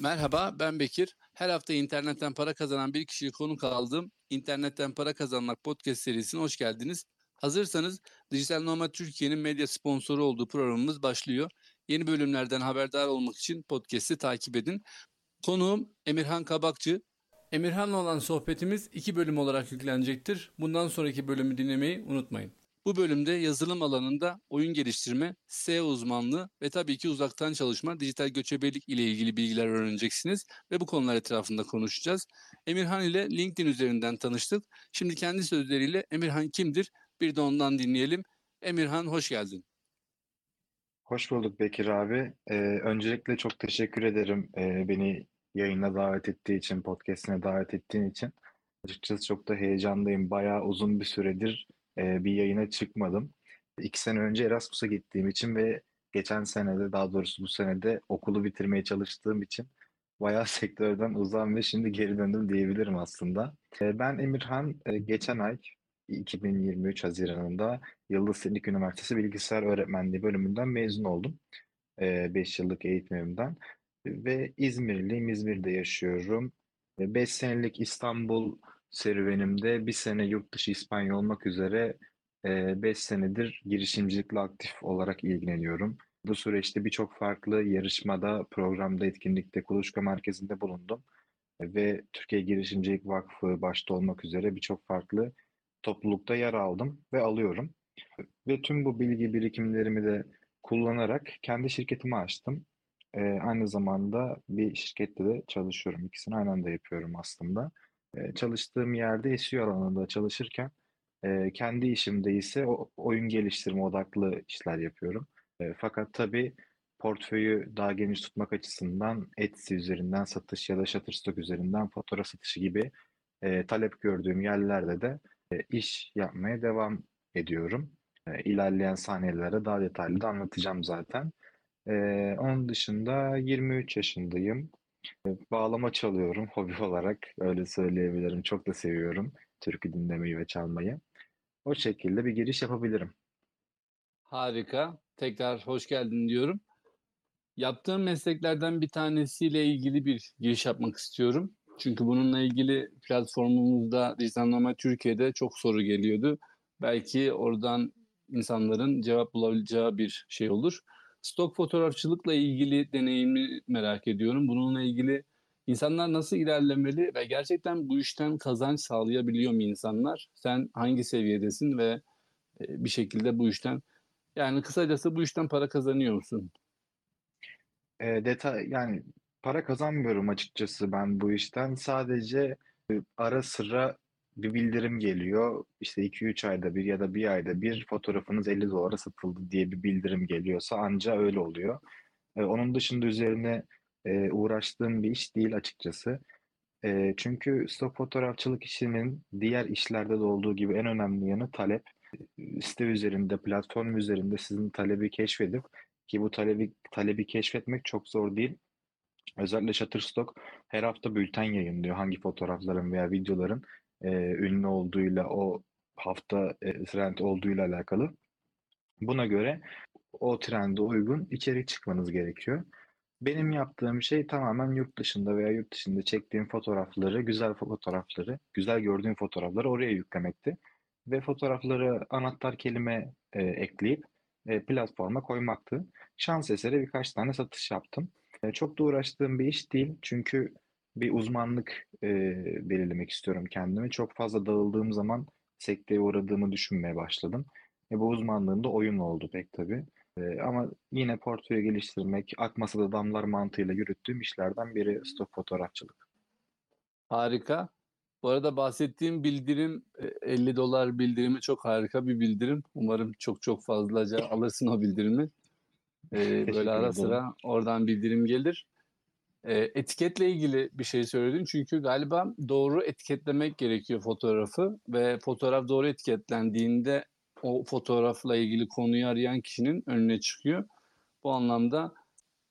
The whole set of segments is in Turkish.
Merhaba ben Bekir. Her hafta internetten para kazanan bir kişiyi konuk aldığım İnternetten Para Kazanmak podcast serisine hoş geldiniz. Hazırsanız Dijital Nomad Türkiye'nin medya sponsoru olduğu programımız başlıyor. Yeni bölümlerden haberdar olmak için podcast'i takip edin. Konuğum Emirhan Kabakçı. Emirhan'la olan sohbetimiz iki bölüm olarak yüklenecektir. Bundan sonraki bölümü dinlemeyi unutmayın. Bu bölümde yazılım alanında oyun geliştirme, SEO uzmanlığı ve tabii ki uzaktan çalışma, dijital göçebelik ile ilgili bilgiler öğreneceksiniz ve bu konular etrafında konuşacağız. Emirhan ile LinkedIn üzerinden tanıştık. Şimdi kendi sözleriyle Emirhan kimdir? Bir de ondan dinleyelim. Emirhan hoş geldin. Hoş bulduk Bekir abi. Ee, öncelikle çok teşekkür ederim ee, beni yayına davet ettiği için, podcastine davet ettiğin için. Açıkçası çok da heyecanlıyım. Bayağı uzun bir süredir bir yayına çıkmadım. İki sene önce Erasmus'a gittiğim için ve geçen senede daha doğrusu bu senede okulu bitirmeye çalıştığım için bayağı sektörden uzam ve şimdi geri döndüm diyebilirim aslında. Ben Emirhan geçen ay 2023 Haziran'ında Yıldız Teknik Üniversitesi Bilgisayar Öğretmenliği bölümünden mezun oldum. 5 yıllık eğitimimden ve İzmirliyim. İzmir'de yaşıyorum. 5 senelik İstanbul serüvenimde bir sene yurt dışı İspanya olmak üzere 5 senedir girişimcilikle aktif olarak ilgileniyorum. Bu süreçte birçok farklı yarışmada, programda, etkinlikte, kuluçka merkezinde bulundum. Ve Türkiye Girişimcilik Vakfı başta olmak üzere birçok farklı toplulukta yer aldım ve alıyorum. Ve tüm bu bilgi birikimlerimi de kullanarak kendi şirketimi açtım. Ee, aynı zamanda bir şirkette de çalışıyorum. İkisini aynı anda yapıyorum aslında. Çalıştığım yerde SEO alanında çalışırken kendi işimde ise oyun geliştirme odaklı işler yapıyorum. Fakat tabii portföyü daha geniş tutmak açısından Etsy üzerinden satış ya da Shutterstock üzerinden fotoğraf satışı gibi talep gördüğüm yerlerde de iş yapmaya devam ediyorum. E, ilerleyen saniyelerde daha detaylı da anlatacağım zaten. E, onun dışında 23 yaşındayım. Bağlama çalıyorum hobi olarak öyle söyleyebilirim. Çok da seviyorum türkü dinlemeyi ve çalmayı. O şekilde bir giriş yapabilirim. Harika. Tekrar hoş geldin diyorum. Yaptığım mesleklerden bir tanesiyle ilgili bir giriş yapmak istiyorum. Çünkü bununla ilgili platformumuzda Dijital Türkiye'de çok soru geliyordu. Belki oradan insanların cevap bulabileceği bir şey olur. Stok fotoğrafçılıkla ilgili deneyimi merak ediyorum. Bununla ilgili insanlar nasıl ilerlemeli ve gerçekten bu işten kazanç sağlayabiliyor mu insanlar? Sen hangi seviyedesin ve e, bir şekilde bu işten yani kısacası bu işten para kazanıyor musun? E, detay yani para kazanmıyorum açıkçası ben bu işten. Sadece e, ara sıra bir bildirim geliyor. İşte 2-3 ayda bir ya da bir ayda bir fotoğrafınız 50 dolara satıldı diye bir bildirim geliyorsa anca öyle oluyor. E, onun dışında üzerine e, uğraştığım bir iş değil açıkçası. E, çünkü stok fotoğrafçılık işinin diğer işlerde de olduğu gibi en önemli yanı talep. Site üzerinde, platform üzerinde sizin talebi keşfedip ki bu talebi talebi keşfetmek çok zor değil. Özellikle Shutterstock her hafta bülten yayınlıyor hangi fotoğrafların veya videoların e, ünlü olduğuyla o hafta e, trend olduğuyla alakalı. Buna göre o trende uygun içerik çıkmanız gerekiyor. Benim yaptığım şey tamamen yurt dışında veya yurt dışında çektiğim fotoğrafları, güzel fotoğrafları, güzel gördüğüm fotoğrafları oraya yüklemekti. Ve fotoğrafları anahtar kelime e, ekleyip e, platforma koymaktı. Şans eseri birkaç tane satış yaptım. E, çok da uğraştığım bir iş değil çünkü bir uzmanlık e, belirlemek istiyorum kendime. Çok fazla dağıldığım zaman sekteye uğradığımı düşünmeye başladım. E, bu uzmanlığım da oyun oldu pek tabii. E, ama yine portföyü geliştirmek, akmasa da damlar mantığıyla yürüttüğüm işlerden biri stok fotoğrafçılık. Harika. Bu arada bahsettiğim bildirim 50 dolar bildirimi çok harika bir bildirim. Umarım çok çok fazlaca alırsın o bildirimi. Ee, böyle ara sıra oradan bildirim gelir. Etiketle ilgili bir şey söyledin çünkü galiba doğru etiketlemek gerekiyor fotoğrafı ve fotoğraf doğru etiketlendiğinde o fotoğrafla ilgili konuyu arayan kişinin önüne çıkıyor. Bu anlamda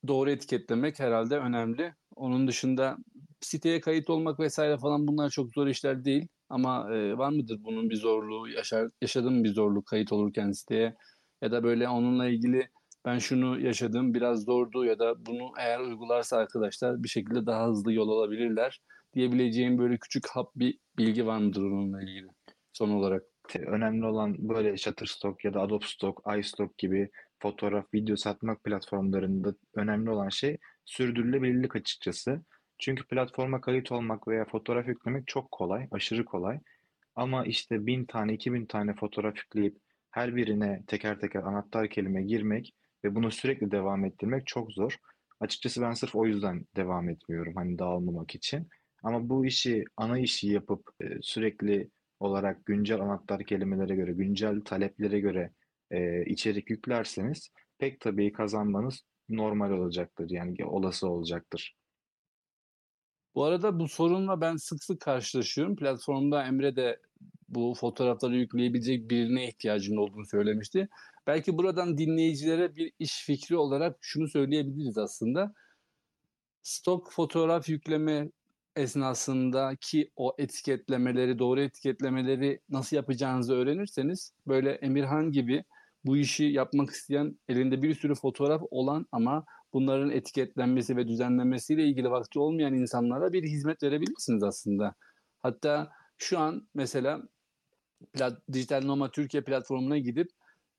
doğru etiketlemek herhalde önemli. Onun dışında siteye kayıt olmak vesaire falan bunlar çok zor işler değil. Ama e, var mıdır bunun bir zorluğu? Yaşar, yaşadın mı bir zorluk kayıt olurken siteye? Ya da böyle onunla ilgili ben şunu yaşadım biraz zordu ya da bunu eğer uygularsa arkadaşlar bir şekilde daha hızlı yol alabilirler diyebileceğim böyle küçük hap bir bilgi var mıdır onunla ilgili son olarak? Önemli olan böyle Shutterstock ya da Adobe Stock, iStock gibi fotoğraf, video satmak platformlarında önemli olan şey sürdürülebilirlik açıkçası. Çünkü platforma kayıt olmak veya fotoğraf yüklemek çok kolay, aşırı kolay. Ama işte bin tane, iki bin tane fotoğraf yükleyip her birine teker teker anahtar kelime girmek ve bunu sürekli devam ettirmek çok zor. Açıkçası ben sırf o yüzden devam etmiyorum hani dağılmamak için. Ama bu işi ana işi yapıp e, sürekli olarak güncel anahtar kelimelere göre, güncel taleplere göre e, içerik yüklerseniz pek tabii kazanmanız normal olacaktır. Yani olası olacaktır. Bu arada bu sorunla ben sık sık karşılaşıyorum. Platformda Emre de bu fotoğrafları yükleyebilecek birine ihtiyacının olduğunu söylemişti. Belki buradan dinleyicilere bir iş fikri olarak şunu söyleyebiliriz aslında. Stok fotoğraf yükleme esnasındaki o etiketlemeleri, doğru etiketlemeleri nasıl yapacağınızı öğrenirseniz böyle Emirhan gibi bu işi yapmak isteyen elinde bir sürü fotoğraf olan ama bunların etiketlenmesi ve düzenlenmesiyle ilgili vakti olmayan insanlara bir hizmet verebilirsiniz aslında. Hatta şu an mesela Dijital Noma Türkiye platformuna gidip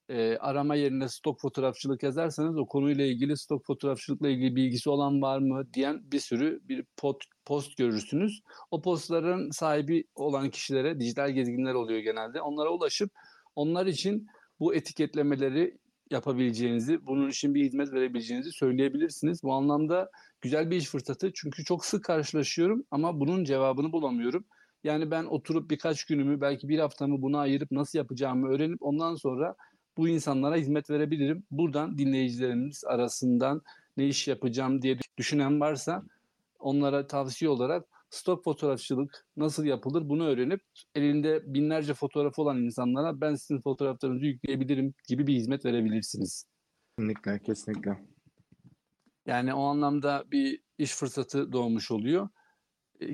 e, arama yerine stok fotoğrafçılık yazarsanız o konuyla ilgili stok fotoğrafçılıkla ilgili bilgisi olan var mı diyen bir sürü bir pot, post görürsünüz. O postların sahibi olan kişilere dijital gezginler oluyor genelde. Onlara ulaşıp onlar için bu etiketlemeleri yapabileceğinizi, bunun için bir hizmet verebileceğinizi söyleyebilirsiniz. Bu anlamda güzel bir iş fırsatı. Çünkü çok sık karşılaşıyorum ama bunun cevabını bulamıyorum. Yani ben oturup birkaç günümü belki bir haftamı buna ayırıp nasıl yapacağımı öğrenip ondan sonra bu insanlara hizmet verebilirim. Buradan dinleyicilerimiz arasından ne iş yapacağım diye düşünen varsa onlara tavsiye olarak stok fotoğrafçılık nasıl yapılır bunu öğrenip elinde binlerce fotoğraf olan insanlara ben sizin fotoğraflarınızı yükleyebilirim gibi bir hizmet verebilirsiniz. Kesinlikle, kesinlikle. Yani o anlamda bir iş fırsatı doğmuş oluyor.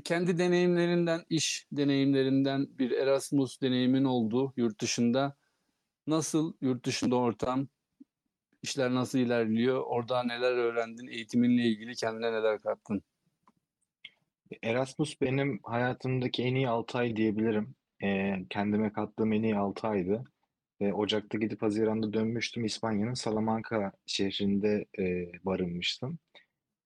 Kendi deneyimlerinden, iş deneyimlerinden bir Erasmus deneyimin olduğu yurt dışında nasıl yurt dışında ortam, işler nasıl ilerliyor, orada neler öğrendin, eğitiminle ilgili kendine neler kattın? Erasmus benim hayatımdaki en iyi 6 ay diyebilirim. E, kendime kattığım en iyi 6 aydı. E, Ocak'ta gidip Haziran'da dönmüştüm. İspanya'nın Salamanca şehrinde e, barınmıştım.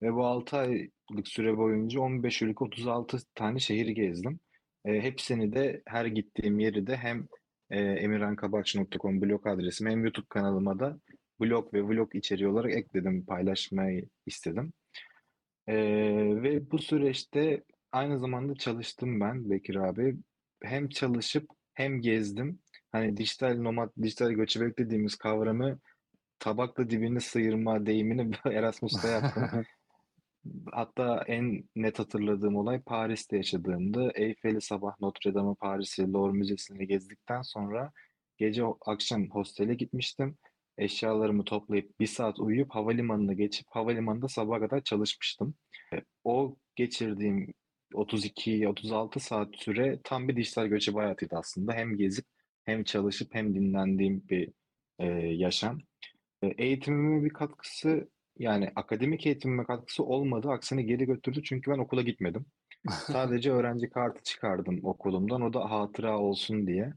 Ve bu 6 aylık süre boyunca 15 ülke 36 tane şehir gezdim. E, hepsini de her gittiğim yeri de hem e, emirhankabakçı.com blog adresim hem YouTube kanalıma da blog ve vlog içeriği olarak ekledim, paylaşmayı istedim. Ee, ve bu süreçte aynı zamanda çalıştım ben Bekir abi. Hem çalışıp hem gezdim. Hani dijital nomad, dijital göçebek dediğimiz kavramı tabakla dibini sıyırma deyimini Erasmus'ta yaptım. Hatta en net hatırladığım olay Paris'te yaşadığımdı. Eyfel'i sabah Notre Dame'ı Paris'i Louvre Müzesi'ni gezdikten sonra gece akşam hostele gitmiştim. Eşyalarımı toplayıp bir saat uyuyup havalimanına geçip havalimanında sabaha kadar çalışmıştım. O geçirdiğim 32-36 saat süre tam bir dijital göçebe hayatıydı aslında. Hem gezip hem çalışıp hem dinlendiğim bir e, yaşam. E, eğitimime bir katkısı yani akademik eğitimime katkısı olmadı. Aksine geri götürdü çünkü ben okula gitmedim. Sadece öğrenci kartı çıkardım okulumdan. O da hatıra olsun diye.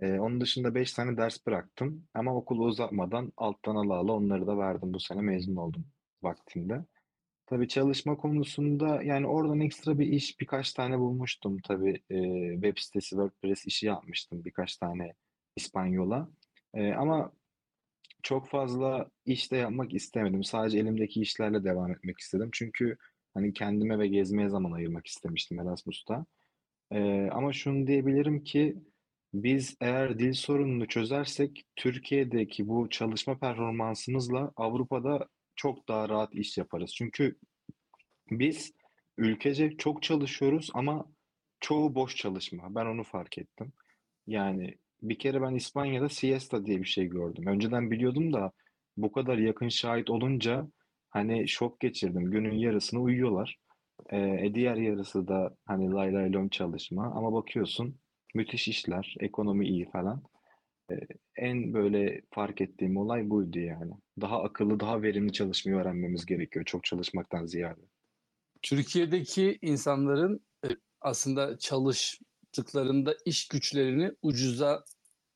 Ee, onun dışında 5 tane ders bıraktım. Ama okulu uzatmadan alttan ala ala onları da verdim. Bu sene mezun oldum vaktinde. Tabii çalışma konusunda yani oradan ekstra bir iş birkaç tane bulmuştum. Tabii e, web sitesi WordPress işi yapmıştım birkaç tane İspanyola. E, ama çok fazla iş de yapmak istemedim. Sadece elimdeki işlerle devam etmek istedim. Çünkü hani kendime ve gezmeye zaman ayırmak istemiştim Erasmus'ta. E, ama şunu diyebilirim ki biz eğer dil sorununu çözersek Türkiye'deki bu çalışma performansımızla Avrupa'da çok daha rahat iş yaparız. Çünkü biz ülkece çok çalışıyoruz ama çoğu boş çalışma. Ben onu fark ettim. Yani bir kere ben İspanya'da siesta diye bir şey gördüm. Önceden biliyordum da bu kadar yakın şahit olunca hani şok geçirdim. Günün yarısını uyuyorlar. Ee, diğer yarısı da hani lay lay lom çalışma. Ama bakıyorsun müthiş işler, ekonomi iyi falan. Eee, en böyle fark ettiğim olay buydu yani. Daha akıllı, daha verimli çalışmayı öğrenmemiz gerekiyor çok çalışmaktan ziyade. Türkiye'deki insanların, eee, aslında çalıştıklarında iş güçlerini ucuza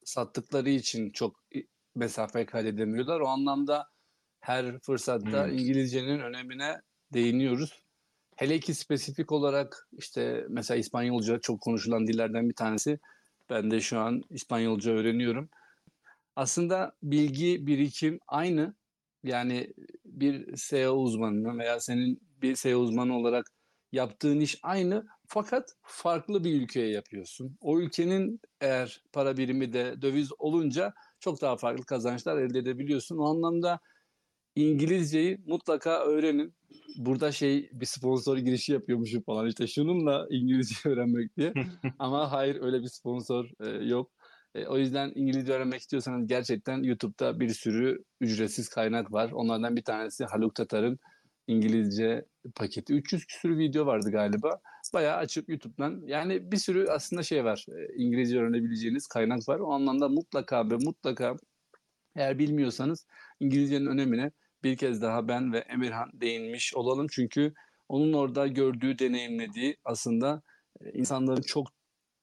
sattıkları için çok mesafe kaydedemiyorlar. O anlamda her fırsatta Evet. İngilizcenin önemine değiniyoruz. Hele ki spesifik olarak, işte, mesela İspanyolca çok konuşulan dillerden bir tanesi. Ben de şu an İspanyolca öğreniyorum. Aslında bilgi, birikim aynı. Yani bir SEO uzmanının veya senin bir SEO uzmanı olarak yaptığın iş aynı fakat farklı bir ülkeye yapıyorsun. O ülkenin eğer para birimi de döviz olunca çok daha farklı kazançlar elde edebiliyorsun. O anlamda İngilizceyi mutlaka öğrenin. Burada şey bir sponsor girişi yapıyormuşum falan işte şununla İngilizce öğrenmek diye. Ama hayır öyle bir sponsor, eee, yok. Eee, o yüzden İngilizce öğrenmek istiyorsanız gerçekten YouTube'da bir sürü ücretsiz kaynak var. Onlardan bir tanesi Haluk Tatar'ın İngilizce paketi. 300 küsur video vardı galiba. Bayağı açıp YouTube'dan yani bir sürü aslında şey var, eee, İngilizce öğrenebileceğiniz kaynak var. O anlamda mutlaka ve mutlaka eğer bilmiyorsanız İngilizcenin önemine bir kez daha ben ve Emirhan değinmiş olalım. Çünkü onun orada gördüğü, deneyimlediği aslında, eee, insanların çok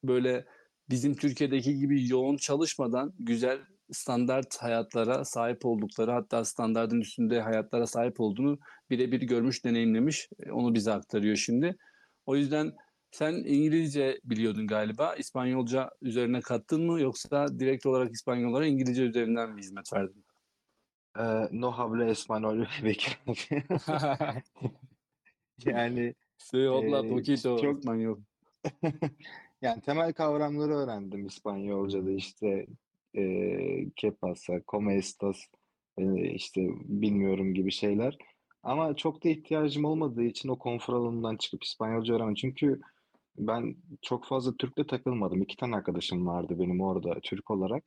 böyle bizim Türkiye'deki gibi yoğun çalışmadan güzel standart hayatlara sahip oldukları hatta standardın üstünde hayatlara sahip olduğunu bire bir görmüş, deneyimlemiş. Eee, onu bize aktarıyor şimdi. O yüzden sen İngilizce biliyordun galiba. İspanyolca üzerine kattın mı yoksa direkt olarak İspanyollara İngilizce üzerinden mi hizmet verdin? Eee, no habla español Bekir. Yani, Sí, habla ç poquito çok español. yani temel kavramları öğrendim İspanyolcada işte, eee, ¿qué pasa, cómo estás, eee, işte bilmiyorum gibi şeyler. Ama çok da ihtiyacım olmadığı için o konfor alanından çıkıp İspanyolca öğrenmedim. Çünkü ben çok fazla Türk'le takılmadım. 2 tane arkadaşım vardı benim orada Türk olarak.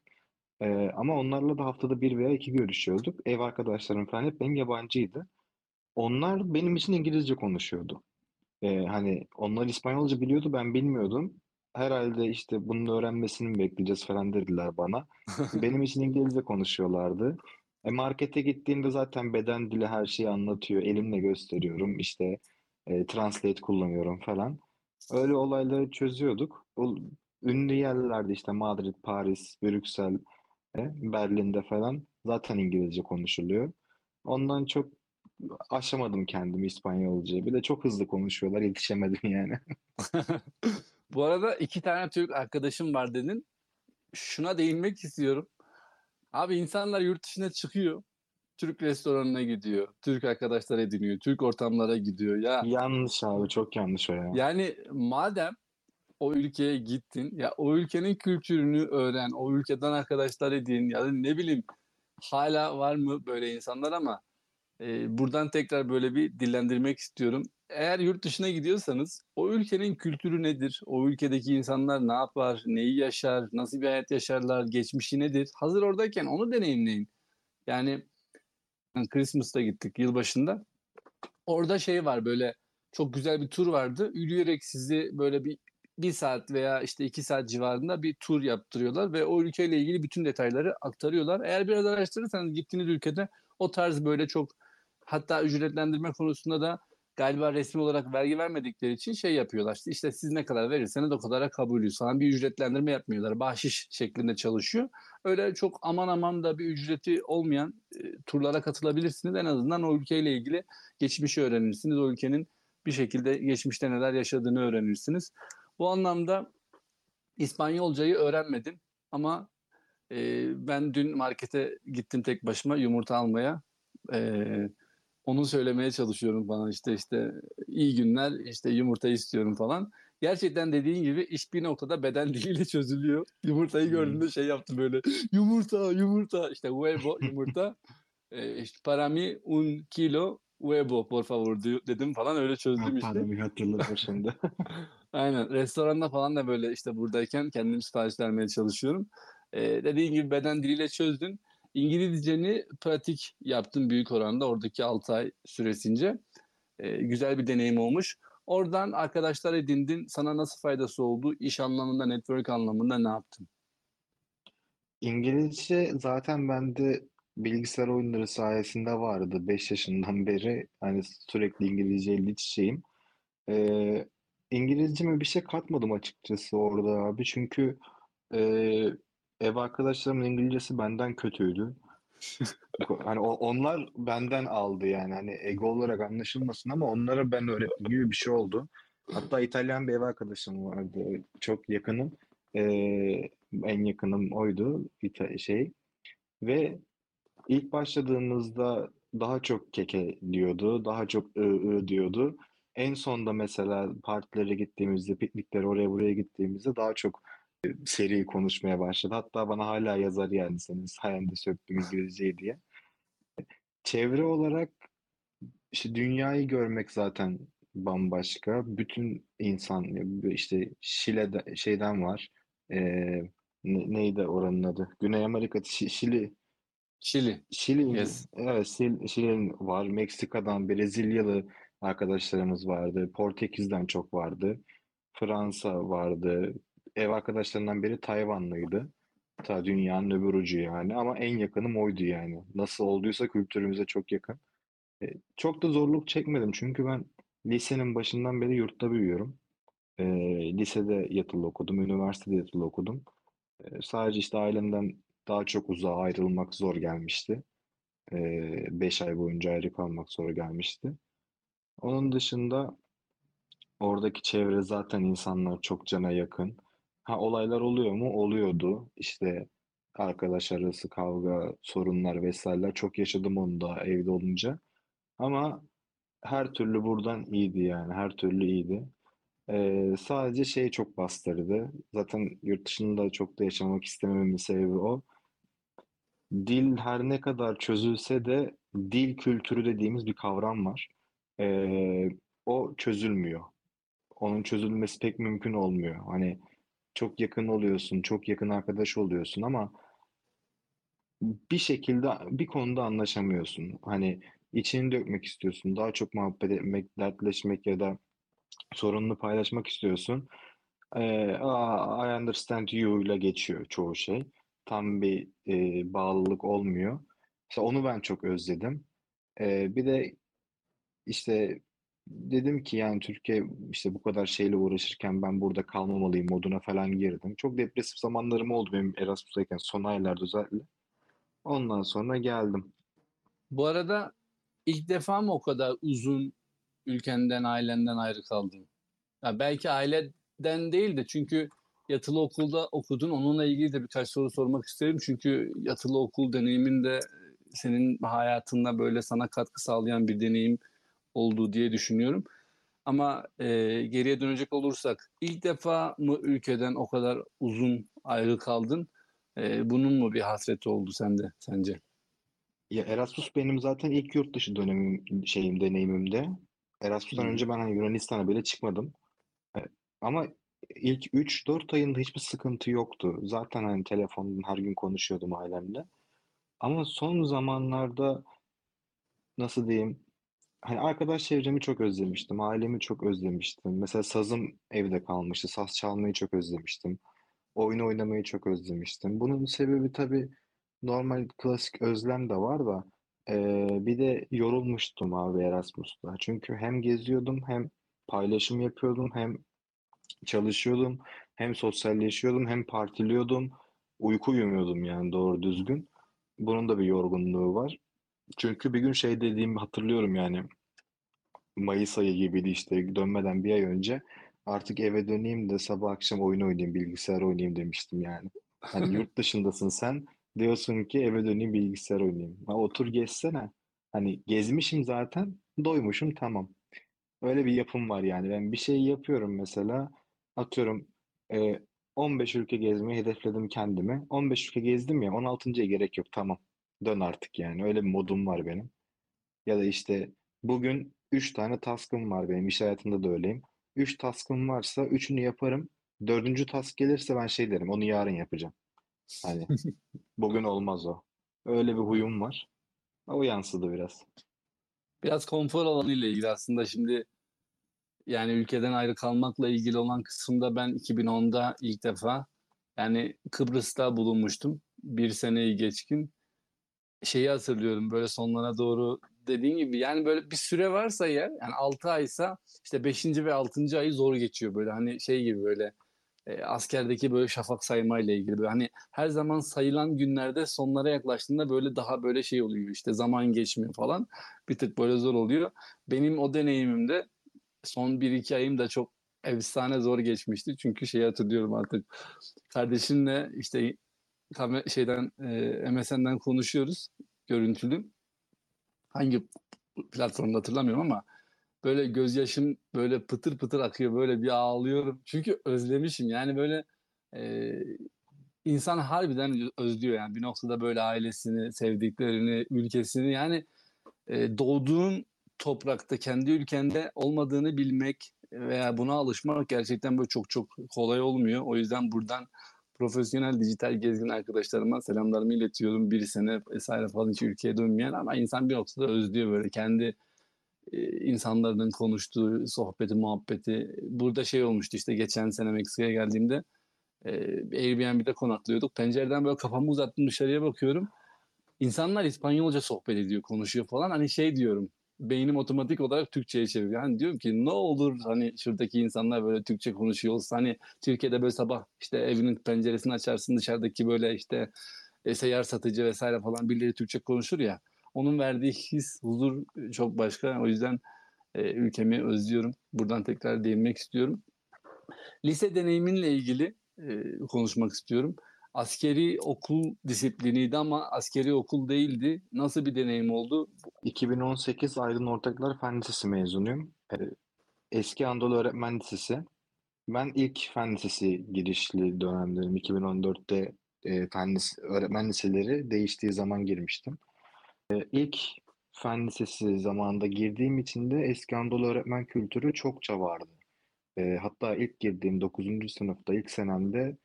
Eee, ama onlarla da haftada 1 veya 2 görüşüyorduk. Ev arkadaşlarım falan hep benim yabancıydı. Onlar benim için İngilizce konuşuyordu. Eee, hani onlar İspanyolca biliyordu, ben bilmiyordum. Herhâlde işte bunun öğrenmesini mi bekleyeceğiz falan dediler bana. Benim için İngilizce konuşuyorlardı. E, markete gittiğimde zaten beden dili her şeyi anlatıyor. Elimle gösteriyorum, işte, eee, translate kullanıyorum falan. Öyle olayları çözüyorduk. O ünlü yerlerde işte Madrid, Paris, Brüksel, eee, Berlin'de falan zaten İngilizce konuşuluyor. Ondan çok aşamadım kendimi İspanyolcaya. Bir de çok hızlı konuşuyorlar, yetişemedim yani. Bu arada 2 tane Türk arkadaşım var dedin. Şuna değinmek istiyorum. Abi insanlar yurt dışına çıkıyor. Türk restoranına gidiyor. Türk arkadaşlar ediniyor. Türk ortamlara gidiyor. Ya Yanlış abi, çok yanlış o ya. Yani madem o ülkeye gittin, ya o ülkenin kültürünü öğren, o ülkeden arkadaşlar edin ya da ne bileyim hâlâ var mı böyle insanlar ama, eee, buradan tekrar böyle bir dillendirmek istiyorum. Eğer yurt dışına gidiyorsanız o ülkenin kültürü nedir? O ülkedeki insanlar ne yapar? Neyi yaşar? Nasıl bir hayat yaşarlar? Geçmişi nedir? Hazır oradayken onu deneyimleyin. Yani Christmas'ta gittik yılbaşında. Orada şey var böyle çok güzel bir tur vardı. Yürüyerek sizi böyle bir 1 saat veya işte 2 saat civarında bir tur yaptırıyorlar ve o ülkeyle ilgili bütün detayları aktarıyorlar. Eğer biraz araştırırsanız gittiğiniz ülkede o tarz böyle çok hatta ücretlendirme konusunda da galiba resmi olarak vergi vermedikleri için şey yapıyorlar. İşte işte siz ne kadar verirseniz o kadara kabulüz falan bir ücretlendirme yapmıyorlar. Bahşiş şeklinde çalışıyor. Öyle çok aman aman da bir ücreti olmayan, eee, turlara katılabilirsiniz. En azından o ülkeyle ilgili geçmişi öğrenirsiniz. O ülkenin bir şekilde geçmişte neler yaşadığını öğrenirsiniz. Bu anlamda İspanyolcayı öğrenmedim ama, eee, ben dün markete gittim tek başıma yumurta almaya. Eee, onu söylemeye çalışıyorum falan işte işte iyi günler, işte yumurta istiyorum falan. Gerçekten dediğin gibi iş bir noktada beden diliyle çözülüyor. Yumurtayı gördüğümde şey yaptım böyle yumurta, yumurta işte huevo yumurta, eee, işte para mí un kilo huevo por favor dedim falan öyle çözdüm işte. pardon bir hatırladım şimdi. Aynen. Restoranda falan da böyle işte buradayken kendim sipariş vermeye çalışıyorum. Eee, dediğin gibi beden diliyle çözdün. İngilizceni pratik yaptın büyük oranda oradaki 6 ay süresince. Eee, güzel bir deneyim olmuş. Oradan arkadaşlar edindin. Sana nasıl faydası oldu? İş anlamında, network anlamında ne yaptın? İngilizce zaten bende bilgisayar oyunları sayesinde vardı. 5 yaşından beri hani sürekli İngilizceyle iç içeyim. Ee, İngilizceme bir şey katmadım açıkçası orada abi. Çünkü e, ev arkadaşlarımın İngilizcesi benden kötüydü. Hani onlar benden aldı yani. Hani ego olarak anlaşılmasın ama onlara ben öğrettim gibi bir şey oldu. Hatta İtalyan bir ev arkadaşım vardı. Çok yakınım. Ee, en yakınım oydu. İta- şey. Ve ilk başladığımızda daha çok keke diyordu. Daha çok ı ı diyordu. En sonda mesela partilere gittiğimizde, pikniklere oraya buraya gittiğimizde daha çok seri konuşmaya başladı. Hatta bana hala yazar yani senin sayende söktüm İngilizceyi diye. Çevre olarak işte dünyayı görmek zaten bambaşka. Bütün insan işte Şile'de şeyden var. Ne- neydi oranın adı? Güney Amerika, Şi- Şili Şili. Şili, Yes. evet Şil- Şili'nin var. Meksika'dan Brezilyalı arkadaşlarımız vardı. Portekiz'den çok vardı. Fransa vardı. Ev arkadaşlarından biri Tayvanlıydı. Ta dünyanın öbür ucu yani. Ama en yakınım oydu yani. Nasıl olduysa kültürümüze çok yakın. E, çok da zorluk çekmedim. Çünkü ben lisenin başından beri yurtta büyüyorum. E, lisede yatılı okudum. Üniversitede yatılı okudum. E, sadece işte ailemden daha çok uzağa ayrılmak zor gelmişti. 5 ay boyunca ayrı kalmak zor gelmişti. Onun dışında oradaki çevre zaten insanlar çok cana yakın. Ha olaylar oluyor mu? Oluyordu. İşte arkadaş arası kavga, sorunlar vesaireler çok yaşadım onu da evde olunca. Ama her türlü buradan iyiydi yani. Her türlü iyiydi. Ee, sadece şey çok bastırdı. Zaten yurt dışında çok da yaşamak istemememin sebebi o. Dil her ne kadar çözülse de dil kültürü dediğimiz bir kavram var. Ee, o çözülmüyor. Onun çözülmesi pek mümkün olmuyor. Hani çok yakın oluyorsun, çok yakın arkadaş oluyorsun ama bir şekilde bir konuda anlaşamıyorsun. Hani içini dökmek istiyorsun, daha çok muhabbet etmek, dertleşmek ya da sorununu paylaşmak istiyorsun. Ee, "Aa, I understand you" ile geçiyor çoğu şey. Tam bir e, bağlılık olmuyor. İşte onu ben çok özledim. Ee, bir de işte dedim ki yani Türkiye işte bu kadar şeyle uğraşırken ben burada kalmamalıyım moduna falan girdim. Çok depresif zamanlarım oldu benim Erasmus'tayken son aylarda özellikle. Ondan sonra geldim. Bu arada ilk defa mı o kadar uzun ülkenden, ailenden ayrı kaldın? Ya belki aileden değil de çünkü yatılı okulda okudun. Onunla ilgili de birkaç soru sormak isterim. Çünkü yatılı okul deneyimin de senin hayatında böyle sana katkı sağlayan bir deneyim olduğu diye düşünüyorum. Ama e, geriye dönecek olursak ilk defa mı ülkeden o kadar uzun ayrı kaldın? E, bunun mu bir hasreti oldu sende sence? Ya Erasmus benim zaten ilk yurt dışı dönemim şeyim deneyimimde. Erasmus'tan hı. önce ben hani Yunanistan'a bile çıkmadım. E, Ama ilk 3-4 ayında hiçbir sıkıntı yoktu. Zaten hani telefondan her gün konuşuyordum ailemle. Ama son zamanlarda nasıl diyeyim? Hani arkadaş çevremi çok özlemiştim. Ailemi çok özlemiştim. Mesela sazım evde kalmıştı. Saz çalmayı çok özlemiştim. Oyun oynamayı çok özlemiştim. Bunun sebebi tabii normal klasik özlem de var da eee, bir de yorulmuştum abi Erasmus'ta. Çünkü hem geziyordum hem paylaşım yapıyordum hem çalışıyordum hem sosyalleşiyordum hem partiliyordum. Uyku uyumuyordum yani doğru düzgün. Bunun da bir yorgunluğu var. Çünkü bir gün şey dediğimi hatırlıyorum yani Mayıs ayı gibiydi işte dönmeden bir ay önce artık eve döneyim de sabah akşam oyun oynayayım bilgisayar oynayayım demiştim yani. Hani yurt dışındasın sen diyorsun ki eve döneyim bilgisayar oynayayım. Ha, otur gezsene. Hani gezmişim zaten doymuşum tamam. Öyle bir yapım var yani. Ben bir şey yapıyorum mesela atıyorum e, 15 ülke gezmeyi hedefledim kendime. 15 ülke gezdim ya 16.ya gerek yok tamam. Dön artık yani. Öyle bir modum var benim. Ya da işte bugün 3 tane task'ım var benim. İş hayatında da öyleyim. 3 task'ım varsa üçünü yaparım. Dördüncü task gelirse ben şey derim. Onu yarın yapacağım. Hani bugün olmaz o. Öyle bir huyum var. O yansıdı biraz. Biraz konfor alanı ile ilgili aslında şimdi yani ülkeden ayrı kalmakla ilgili olan kısımda ben 2010'da ilk defa yani Kıbrıs'ta bulunmuştum. bir seneyi geçkin şeyi hatırlıyorum böyle sonlara doğru dediğin gibi yani böyle bir süre varsa eğer yani 6 aysa işte 5. ve 6. ayı zor geçiyor böyle hani şey gibi böyle e, askerdeki böyle şafak sayma ile ilgili böyle hani her zaman sayılan günlerde sonlara yaklaştığında böyle daha böyle şey oluyor işte zaman geçmiyor falan bir tık böyle zor oluyor. Benim o deneyimimde son 1-2 ayım da çok efsane zor geçmişti. Çünkü şeyi hatırlıyorum artık kardeşimle işte kamer şeyden e, MSN'den konuşuyoruz görüntülü. Hangi platformda hatırlamıyorum ama böyle gözyaşım böyle pıtır pıtır akıyor böyle bir ağlıyorum. Çünkü özlemişim yani böyle e, insan harbiden özlüyor yani bir noktada böyle ailesini, sevdiklerini, ülkesini yani e, doğduğun toprakta kendi ülkende olmadığını bilmek veya buna alışmak gerçekten böyle çok çok kolay olmuyor. O yüzden buradan profesyonel dijital gezgin arkadaşlarıma selamlarımı iletiyorum. Bir sene vesaire falan hiç ülkeye dönmeyen ama insan bir noktada özlüyor böyle kendi e, insanların konuştuğu sohbeti, muhabbeti. Burada şey olmuştu işte geçen sene Meksika'ya geldiğimde e, Airbnb'de konaklıyorduk. Pencereden böyle kafamı uzattım dışarıya bakıyorum. İnsanlar İspanyolca sohbet ediyor, konuşuyor falan. Hani şey diyorum, beynim otomatik olarak Türkçe'ye çeviriyor. Hani diyorum ki ne olur hani şuradaki insanlar böyle Türkçe konuşuyor olsa hani Türkiye'de böyle sabah işte evinin penceresini açarsın dışarıdaki böyle işte e, seyyar satıcı vesaire falan birileri Türkçe konuşur ya. Onun verdiği his, huzur çok başka. O yüzden e, ülkemi özlüyorum. Buradan tekrar değinmek istiyorum. Lise deneyiminle ilgili e, konuşmak istiyorum. Askeri okul disipliniydi ama askeri okul değildi. Nasıl bir deneyim oldu? 2018 Aydın Ortaklar Fen Lisesi mezunuyum. Ee, Eski Anadolu Öğretmen Lisesi. Ben ilk Fen Lisesi girişli dönemlerim 2014'te e, fen lise, öğretmen liseleri değiştiği zaman girmiştim. E, ilk Fen Lisesi zamanında girdiğim için de Eski Anadolu öğretmen kültürü çokça vardı. E, hatta ilk girdiğim 9. sınıfta ilk senemde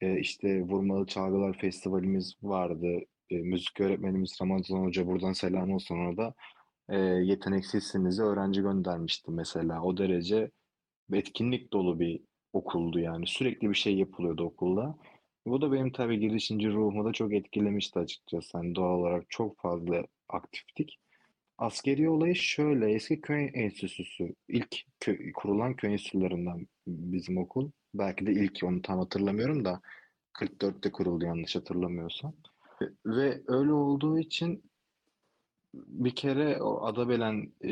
e, işte Vurmalı Çalgılar Festivalimiz vardı. E, müzik öğretmenimiz Ramazan Hoca buradan selam olsun ona da e, yeteneksizsinizi öğrenci göndermişti mesela. O derece etkinlik dolu bir okuldu yani. Sürekli bir şey yapılıyordu okulda. Bu da benim tabii girişimci ruhumu da çok etkilemişti açıkçası. Hani doğal olarak çok fazla aktiftik. Askeri olayı şöyle, eski köy enstitüsü, ilk kö- kurulan köy enstitülerinden bizim okul. Belki de ilk onu tam hatırlamıyorum da 44'te kuruldu yanlış hatırlamıyorsam. Ve öyle olduğu için bir kere o Adabelen e,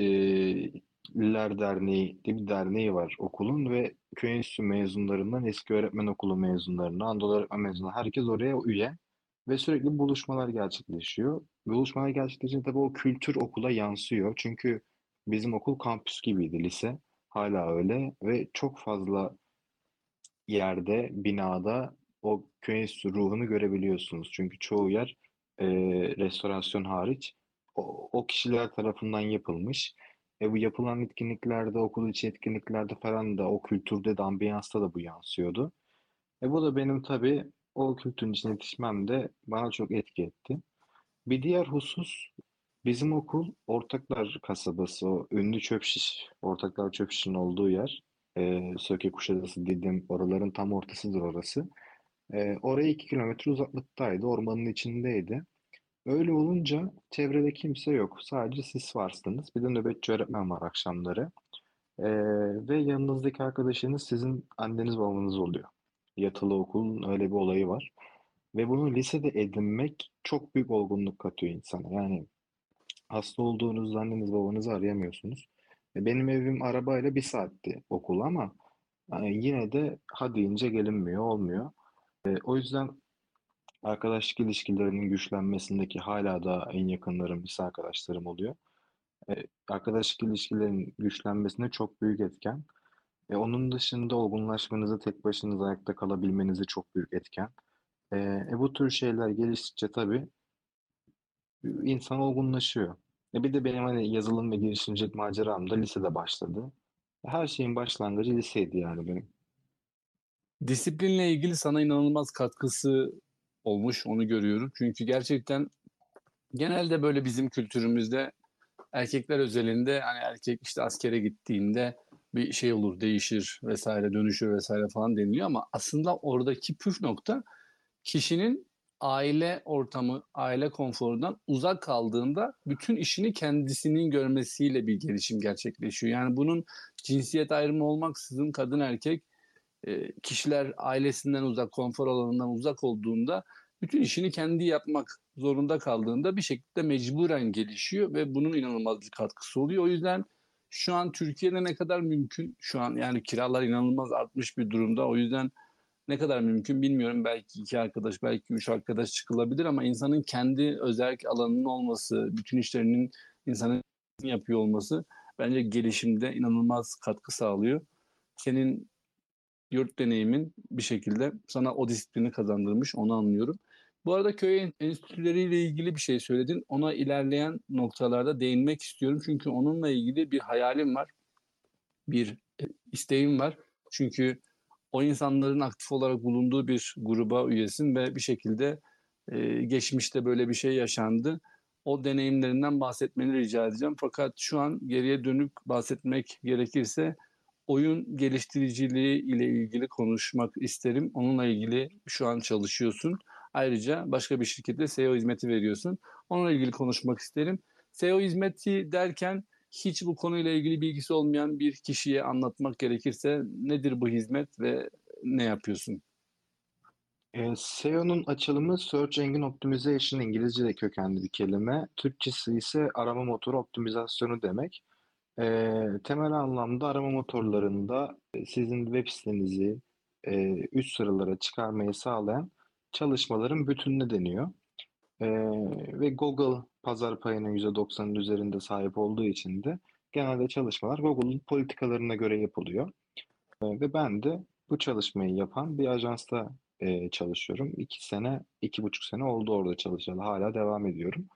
Derneği diye bir derneği var okulun ve köy enstitüsü mezunlarından eski öğretmen okulu mezunlarına, Anadolu öğretmen mezunları herkes oraya üye ve sürekli buluşmalar gerçekleşiyor. Buluşmalar gerçekleşince tabii o kültür okula yansıyor. Çünkü bizim okul kampüs gibiydi lise. Hala öyle ve çok fazla yerde, binada o köy ruhunu görebiliyorsunuz. Çünkü çoğu yer e, restorasyon hariç o, o kişiler tarafından yapılmış. E bu yapılan etkinliklerde, okul içi etkinliklerde falan da o kültürde de ambiyansta da bu yansıyordu. E bu da benim tabii o kültürün içine yetişmem de bana çok etki etti. Bir diğer husus bizim okul Ortaklar kasabası, o ünlü çöp şiş, Ortaklar çöp şişin olduğu yer. E, Söke Kuşadası, Didim, oraların tam ortasıdır orası. E, oraya iki kilometre uzaklıktaydı, ormanın içindeydi. Öyle olunca çevrede kimse yok. Sadece siz varsınız. Bir de nöbetçi öğretmen var akşamları. Ee, ve yanınızdaki arkadaşınız sizin anneniz babanız oluyor. Yatılı okulun öyle bir olayı var. Ve bunu lisede edinmek çok büyük olgunluk katıyor insana. Yani hasta olduğunuzda anneniz babanızı arayamıyorsunuz. E, benim evim arabayla bir saatti okul ama yani yine de ha deyince gelinmiyor, olmuyor. E, o yüzden arkadaşlık ilişkilerinin güçlenmesindeki hala da en yakınlarım lise arkadaşlarım oluyor. E, arkadaşlık ilişkilerinin güçlenmesinde çok büyük etken. E, onun dışında olgunlaşmanızı, tek başınıza ayakta kalabilmenizi çok büyük etken. E, e, bu tür şeyler geliştikçe tabii insan olgunlaşıyor. E, bir de benim hani yazılım ve girişimcilik maceram da lisede başladı. Her şeyin başlangıcı liseydi yani benim. Disiplinle ilgili sana inanılmaz katkısı olmuş onu görüyorum. Çünkü gerçekten genelde böyle bizim kültürümüzde erkekler özelinde hani erkek işte askere gittiğinde bir şey olur değişir vesaire dönüşür vesaire falan deniliyor ama aslında oradaki püf nokta kişinin aile ortamı, aile konforundan uzak kaldığında bütün işini kendisinin görmesiyle bir gelişim gerçekleşiyor. Yani bunun cinsiyet ayrımı olmaksızın kadın erkek e, kişiler ailesinden uzak, konfor alanından uzak olduğunda bütün işini kendi yapmak zorunda kaldığında bir şekilde mecburen gelişiyor ve bunun inanılmaz bir katkısı oluyor. O yüzden şu an Türkiye'de ne kadar mümkün? Şu an yani kiralar inanılmaz artmış bir durumda. O yüzden ne kadar mümkün bilmiyorum. Belki iki arkadaş, belki üç arkadaş çıkılabilir ama insanın kendi özel alanının olması, bütün işlerinin insanın yapıyor olması bence gelişimde inanılmaz katkı sağlıyor. Senin yurt deneyimin bir şekilde sana o disiplini kazandırmış, onu anlıyorum. Bu arada köy enstitüleriyle ilgili bir şey söyledin. Ona ilerleyen noktalarda değinmek istiyorum. Çünkü onunla ilgili bir hayalim var. Bir isteğim var. Çünkü o insanların aktif olarak bulunduğu bir gruba üyesin ve bir şekilde e, geçmişte böyle bir şey yaşandı. O deneyimlerinden bahsetmeni rica edeceğim. Fakat şu an geriye dönük bahsetmek gerekirse oyun geliştiriciliği ile ilgili konuşmak isterim. Onunla ilgili şu an çalışıyorsun. Ayrıca başka bir şirkette SEO hizmeti veriyorsun. Onunla ilgili konuşmak isterim. SEO hizmeti derken hiç bu konuyla ilgili bilgisi olmayan bir kişiye anlatmak gerekirse nedir bu hizmet ve ne yapıyorsun? E, SEO'nun açılımı Search Engine Optimization İngilizce de kökenli bir kelime. Türkçesi ise arama motoru optimizasyonu demek. E, temel anlamda arama motorlarında sizin web sitenizi e, üst sıralara çıkarmayı sağlayan çalışmaların bütününe deniyor. E, ve Google pazar payının %90'ın üzerinde sahip olduğu için de genelde çalışmalar Google'un politikalarına göre yapılıyor. E, ve ben de bu çalışmayı yapan bir ajansta e, çalışıyorum. İki sene, iki buçuk sene oldu orada çalışalı. Hala devam ediyorum.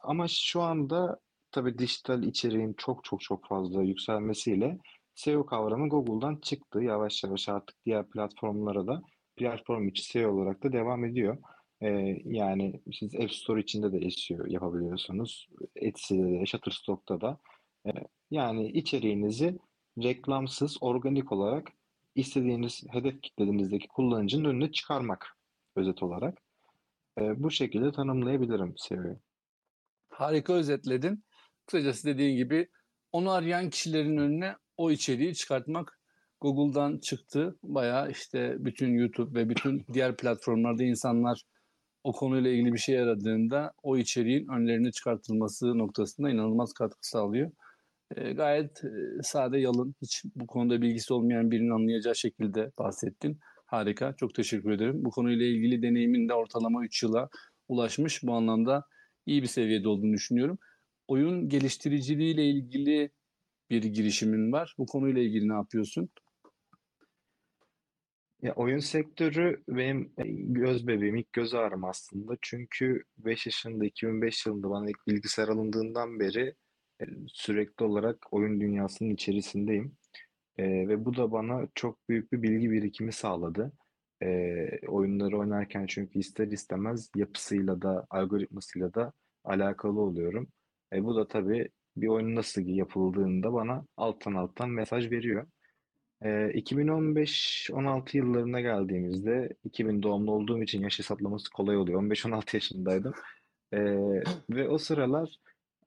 Ama şu anda tabii dijital içeriğin çok çok çok fazla yükselmesiyle SEO kavramı Google'dan çıktı. Yavaş yavaş artık diğer platformlara da platform içi SEO olarak da devam ediyor. Ee, yani siz App Store içinde de SEO yapabiliyorsunuz. Etsy'de de, Shutterstock'ta da. Ee, yani içeriğinizi reklamsız, organik olarak istediğiniz hedef kitlenizdeki kullanıcının önüne çıkarmak özet olarak. Ee, bu şekilde tanımlayabilirim SEO'yu. Harika özetledin. Kısacası dediğin gibi onu arayan kişilerin önüne o içeriği çıkartmak Google'dan çıktı. Bayağı işte bütün YouTube ve bütün diğer platformlarda insanlar o konuyla ilgili bir şey aradığında o içeriğin önlerine çıkartılması noktasında inanılmaz katkı sağlıyor. E, gayet e, sade yalın, hiç bu konuda bilgisi olmayan birinin anlayacağı şekilde bahsettin. Harika, çok teşekkür ederim. Bu konuyla ilgili deneyimin de ortalama 3 yıla ulaşmış. Bu anlamda iyi bir seviyede olduğunu düşünüyorum. Oyun geliştiriciliği ile ilgili bir girişimin var. Bu konuyla ilgili ne yapıyorsun? Ya oyun sektörü benim göz bebeğim, ilk göz ağrım aslında. Çünkü 5 yaşında, 2005 yılında bana ilk bilgisayar alındığından beri sürekli olarak oyun dünyasının içerisindeyim. ve bu da bana çok büyük bir bilgi birikimi sağladı. oyunları oynarken çünkü ister istemez yapısıyla da, algoritmasıyla da alakalı oluyorum. E, bu da tabii bir oyun nasıl yapıldığında bana alttan alttan mesaj veriyor. E, 2015-16 yıllarına geldiğimizde 2000 doğumlu olduğum için yaş hesaplaması kolay oluyor. 15-16 yaşındaydım. E, ve o sıralar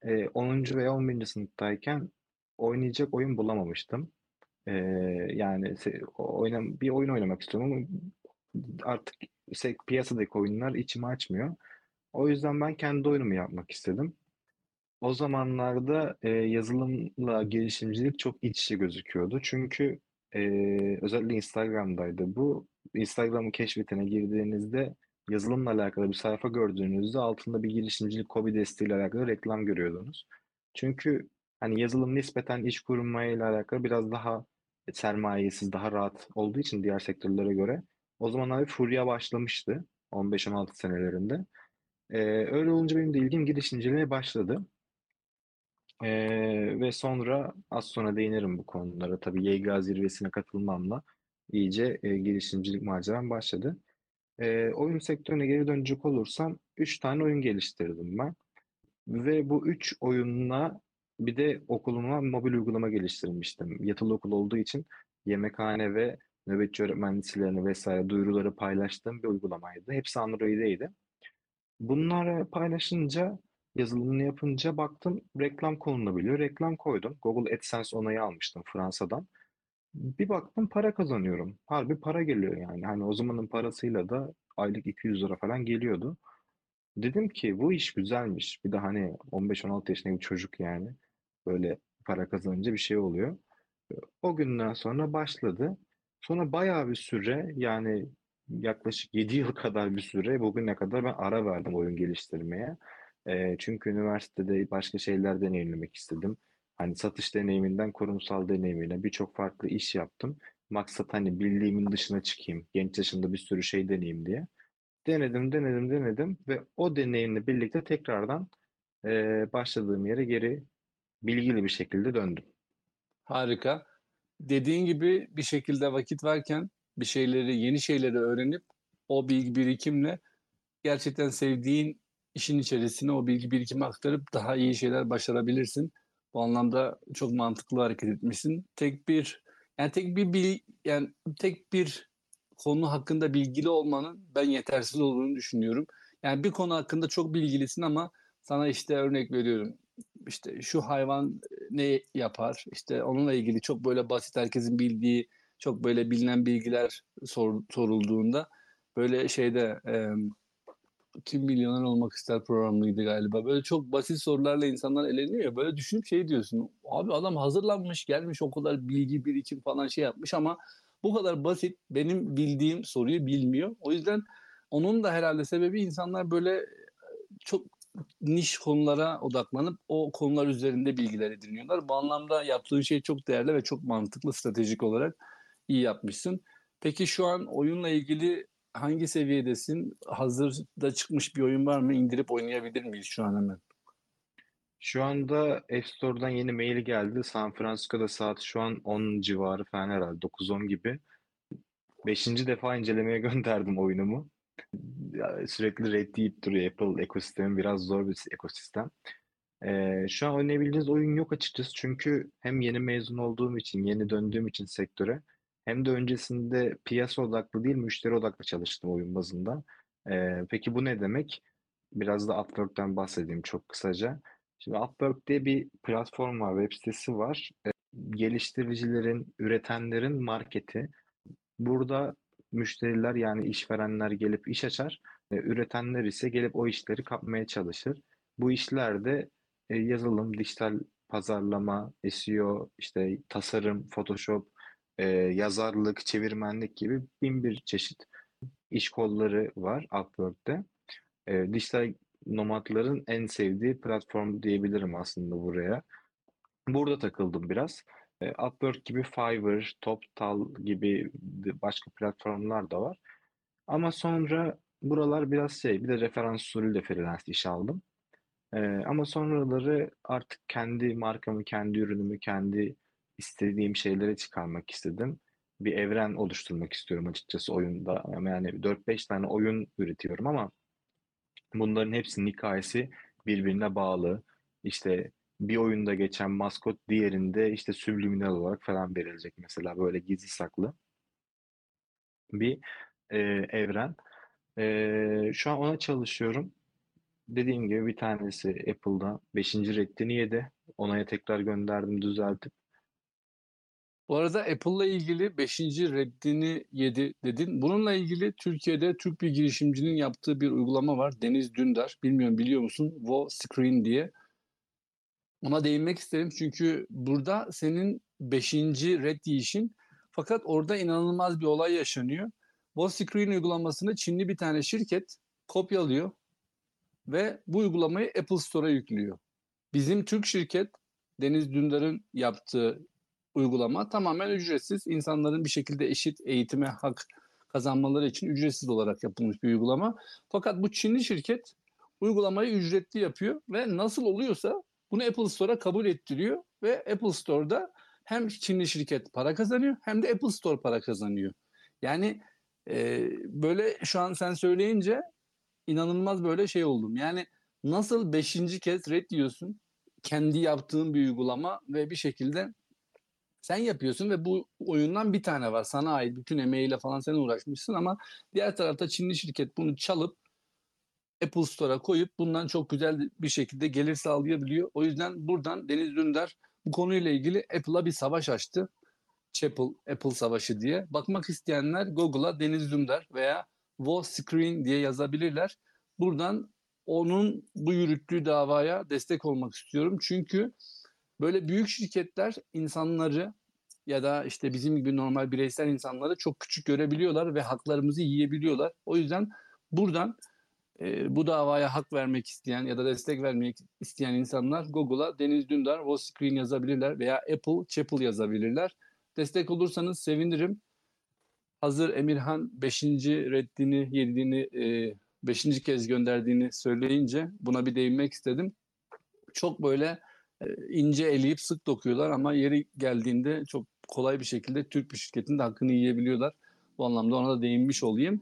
e, 10. veya 11. sınıftayken oynayacak oyun bulamamıştım. E, yani oynam bir oyun oynamak istiyorum ama artık piyasadaki oyunlar içimi açmıyor. O yüzden ben kendi oyunumu yapmak istedim. O zamanlarda e, yazılımla girişimcilik çok iç içe gözüküyordu. Çünkü e, özellikle Instagram'daydı bu. Instagram'ın keşfetine girdiğinizde yazılımla alakalı bir sayfa gördüğünüzde altında bir girişimcilik KOBİ desteğiyle alakalı reklam görüyordunuz. Çünkü hani yazılım nispeten iş kurmayla alakalı biraz daha sermayesiz, daha rahat olduğu için diğer sektörlere göre o zamanlar bir furya başlamıştı 15-16 senelerinde. Ee, öyle olunca benim de ilgim girişimciliğe başladı. Ee, ve sonra az sonra değinirim bu konulara. Tabii YGA zirvesine katılmamla iyice e, girişimcilik maceram başladı. E, oyun sektörüne geri dönecek olursam 3 tane oyun geliştirdim ben. Ve bu 3 oyunla bir de okuluma mobil uygulama geliştirmiştim. Yatılı okul olduğu için yemekhane ve nöbetçi öğretmen listelerine vesaire duyuruları paylaştığım bir uygulamaydı. Hepsi Android'eydi. Bunları paylaşınca, yazılımını yapınca baktım reklam konulabiliyor. Reklam koydum. Google AdSense onayı almıştım Fransa'dan. Bir baktım para kazanıyorum. Harbi para geliyor yani. Hani o zamanın parasıyla da aylık 200 lira falan geliyordu. Dedim ki bu iş güzelmiş. Bir de hani 15-16 yaşında bir çocuk yani. Böyle para kazanınca bir şey oluyor. O günden sonra başladı. Sonra bayağı bir süre yani yaklaşık 7 yıl kadar bir süre bugüne kadar ben ara verdim oyun geliştirmeye. Eee, çünkü üniversitede başka şeyler deneyimlemek istedim. Hani satış deneyiminden kurumsal deneyimine birçok farklı iş yaptım. Maksat hani bildiğimin dışına çıkayım. Genç yaşımda bir sürü şey deneyeyim diye. Denedim, denedim, denedim ve o deneyimle birlikte tekrardan eee, başladığım yere geri bilgili bir şekilde döndüm. Harika. Dediğin gibi bir şekilde vakit varken bir şeyleri, yeni şeyleri öğrenip o bilgi birikimle gerçekten sevdiğin işin içerisine o bilgi birikimi aktarıp daha iyi şeyler başarabilirsin. Bu anlamda çok mantıklı hareket etmişsin. Tek bir yani tek bir bil, yani tek bir konu hakkında bilgili olmanın ben yetersiz olduğunu düşünüyorum. Yani bir konu hakkında çok bilgilisin ama sana işte örnek veriyorum. İşte şu hayvan ne yapar? İşte onunla ilgili çok böyle basit herkesin bildiği çok böyle bilinen bilgiler sor, sorulduğunda böyle şeyde e, kim milyoner olmak ister programıydı galiba. Böyle çok basit sorularla insanlar eleniyor. Böyle düşünüp şey diyorsun. Abi adam hazırlanmış gelmiş o kadar bilgi birikim falan şey yapmış ama bu kadar basit benim bildiğim soruyu bilmiyor. O yüzden onun da herhalde sebebi insanlar böyle çok niş konulara odaklanıp o konular üzerinde bilgiler ediniyorlar. Bu anlamda yaptığın şey çok değerli ve çok mantıklı stratejik olarak iyi yapmışsın. Peki şu an oyunla ilgili hangi seviyedesin? Hazırda çıkmış bir oyun var mı? İndirip oynayabilir miyiz şu an hemen? Şu anda App Store'dan yeni mail geldi. San Francisco'da saat şu an 10 civarı falan herhalde. 9-10 gibi. Beşinci defa incelemeye gönderdim oyunumu. Ya, sürekli red deyip duruyor. Apple ekosistemi biraz zor bir ekosistem. Ee, şu an oynayabildiğiniz oyun yok açıkçası. Çünkü hem yeni mezun olduğum için, yeni döndüğüm için sektöre hem de öncesinde piyasa odaklı değil, müşteri odaklı çalıştım oyun bazında. Ee, peki bu ne demek? Biraz da Upwork'ten bahsedeyim çok kısaca. Şimdi Upwork diye bir platform var, web sitesi var. Ee, geliştiricilerin, üretenlerin marketi. Burada müşteriler yani işverenler gelip iş açar. E, üretenler ise gelip o işleri kapmaya çalışır. Bu işlerde e, yazılım, dijital pazarlama, SEO, işte tasarım, Photoshop, e, yazarlık, çevirmenlik gibi bin bir çeşit iş kolları var Upwork'te. E, dijital nomadların en sevdiği platform diyebilirim aslında buraya. Burada takıldım biraz. E, Upwork gibi Fiverr, TopTal gibi başka platformlar da var. Ama sonra buralar biraz şey, bir de referans usulüyle freelance iş aldım. E, ama sonraları artık kendi markamı, kendi ürünümü, kendi istediğim şeylere çıkarmak istedim. Bir evren oluşturmak istiyorum açıkçası oyunda. Yani 4-5 tane oyun üretiyorum ama bunların hepsinin hikayesi birbirine bağlı. İşte bir oyunda geçen maskot diğerinde işte subliminal olarak falan verilecek mesela böyle gizli saklı bir e, evren. E, şu an ona çalışıyorum. Dediğim gibi bir tanesi Apple'da 5. reddini yedi. Onaya tekrar gönderdim düzeltip. Bu arada Apple'la ilgili 5. reddini yedi dedin. Bununla ilgili Türkiye'de Türk bir girişimcinin yaptığı bir uygulama var. Deniz Dündar. Bilmiyorum biliyor musun? Wo Screen diye. Ona değinmek isterim çünkü burada senin 5. red yiyişin fakat orada inanılmaz bir olay yaşanıyor. Wo Screen uygulamasını Çinli bir tane şirket kopyalıyor ve bu uygulamayı Apple Store'a yüklüyor. Bizim Türk şirket Deniz Dündar'ın yaptığı uygulama tamamen ücretsiz. İnsanların bir şekilde eşit eğitime hak kazanmaları için ücretsiz olarak yapılmış bir uygulama. Fakat bu Çinli şirket uygulamayı ücretli yapıyor ve nasıl oluyorsa bunu Apple Store'a kabul ettiriyor ve Apple Store'da hem Çinli şirket para kazanıyor hem de Apple Store para kazanıyor. Yani e, böyle şu an sen söyleyince inanılmaz böyle şey oldum. Yani nasıl beşinci kez red diyorsun kendi yaptığın bir uygulama ve bir şekilde Sen yapıyorsun ve bu oyundan bir tane var. Sana ait bütün emeğiyle falan sen uğraşmışsın ama diğer tarafta Çinli şirket bunu çalıp Apple Store'a koyup bundan çok güzel bir şekilde gelir sağlayabiliyor. O yüzden buradan Deniz Dündar bu konuyla ilgili Apple'a bir savaş açtı. Chapel, Apple Savaşı diye. Bakmak isteyenler Google'a Deniz Dündar veya Wall Screen diye yazabilirler. Buradan onun bu yürüttüğü davaya destek olmak istiyorum. Çünkü böyle büyük şirketler insanları ya da işte bizim gibi normal bireysel insanları çok küçük görebiliyorlar ve haklarımızı yiyebiliyorlar. O yüzden buradan e, bu davaya hak vermek isteyen ya da destek vermek isteyen insanlar Google'a Deniz Dündar, Wall Screen yazabilirler veya Apple, Chapel yazabilirler. Destek olursanız sevinirim. Hazır Emirhan 5. reddini, yediğini, 5. kez gönderdiğini söyleyince buna bir değinmek istedim. Çok böyle e, ince eleyip sık dokuyorlar ama yeri geldiğinde çok kolay bir şekilde Türk bir şirketin de hakkını yiyebiliyorlar. Bu anlamda ona da değinmiş olayım.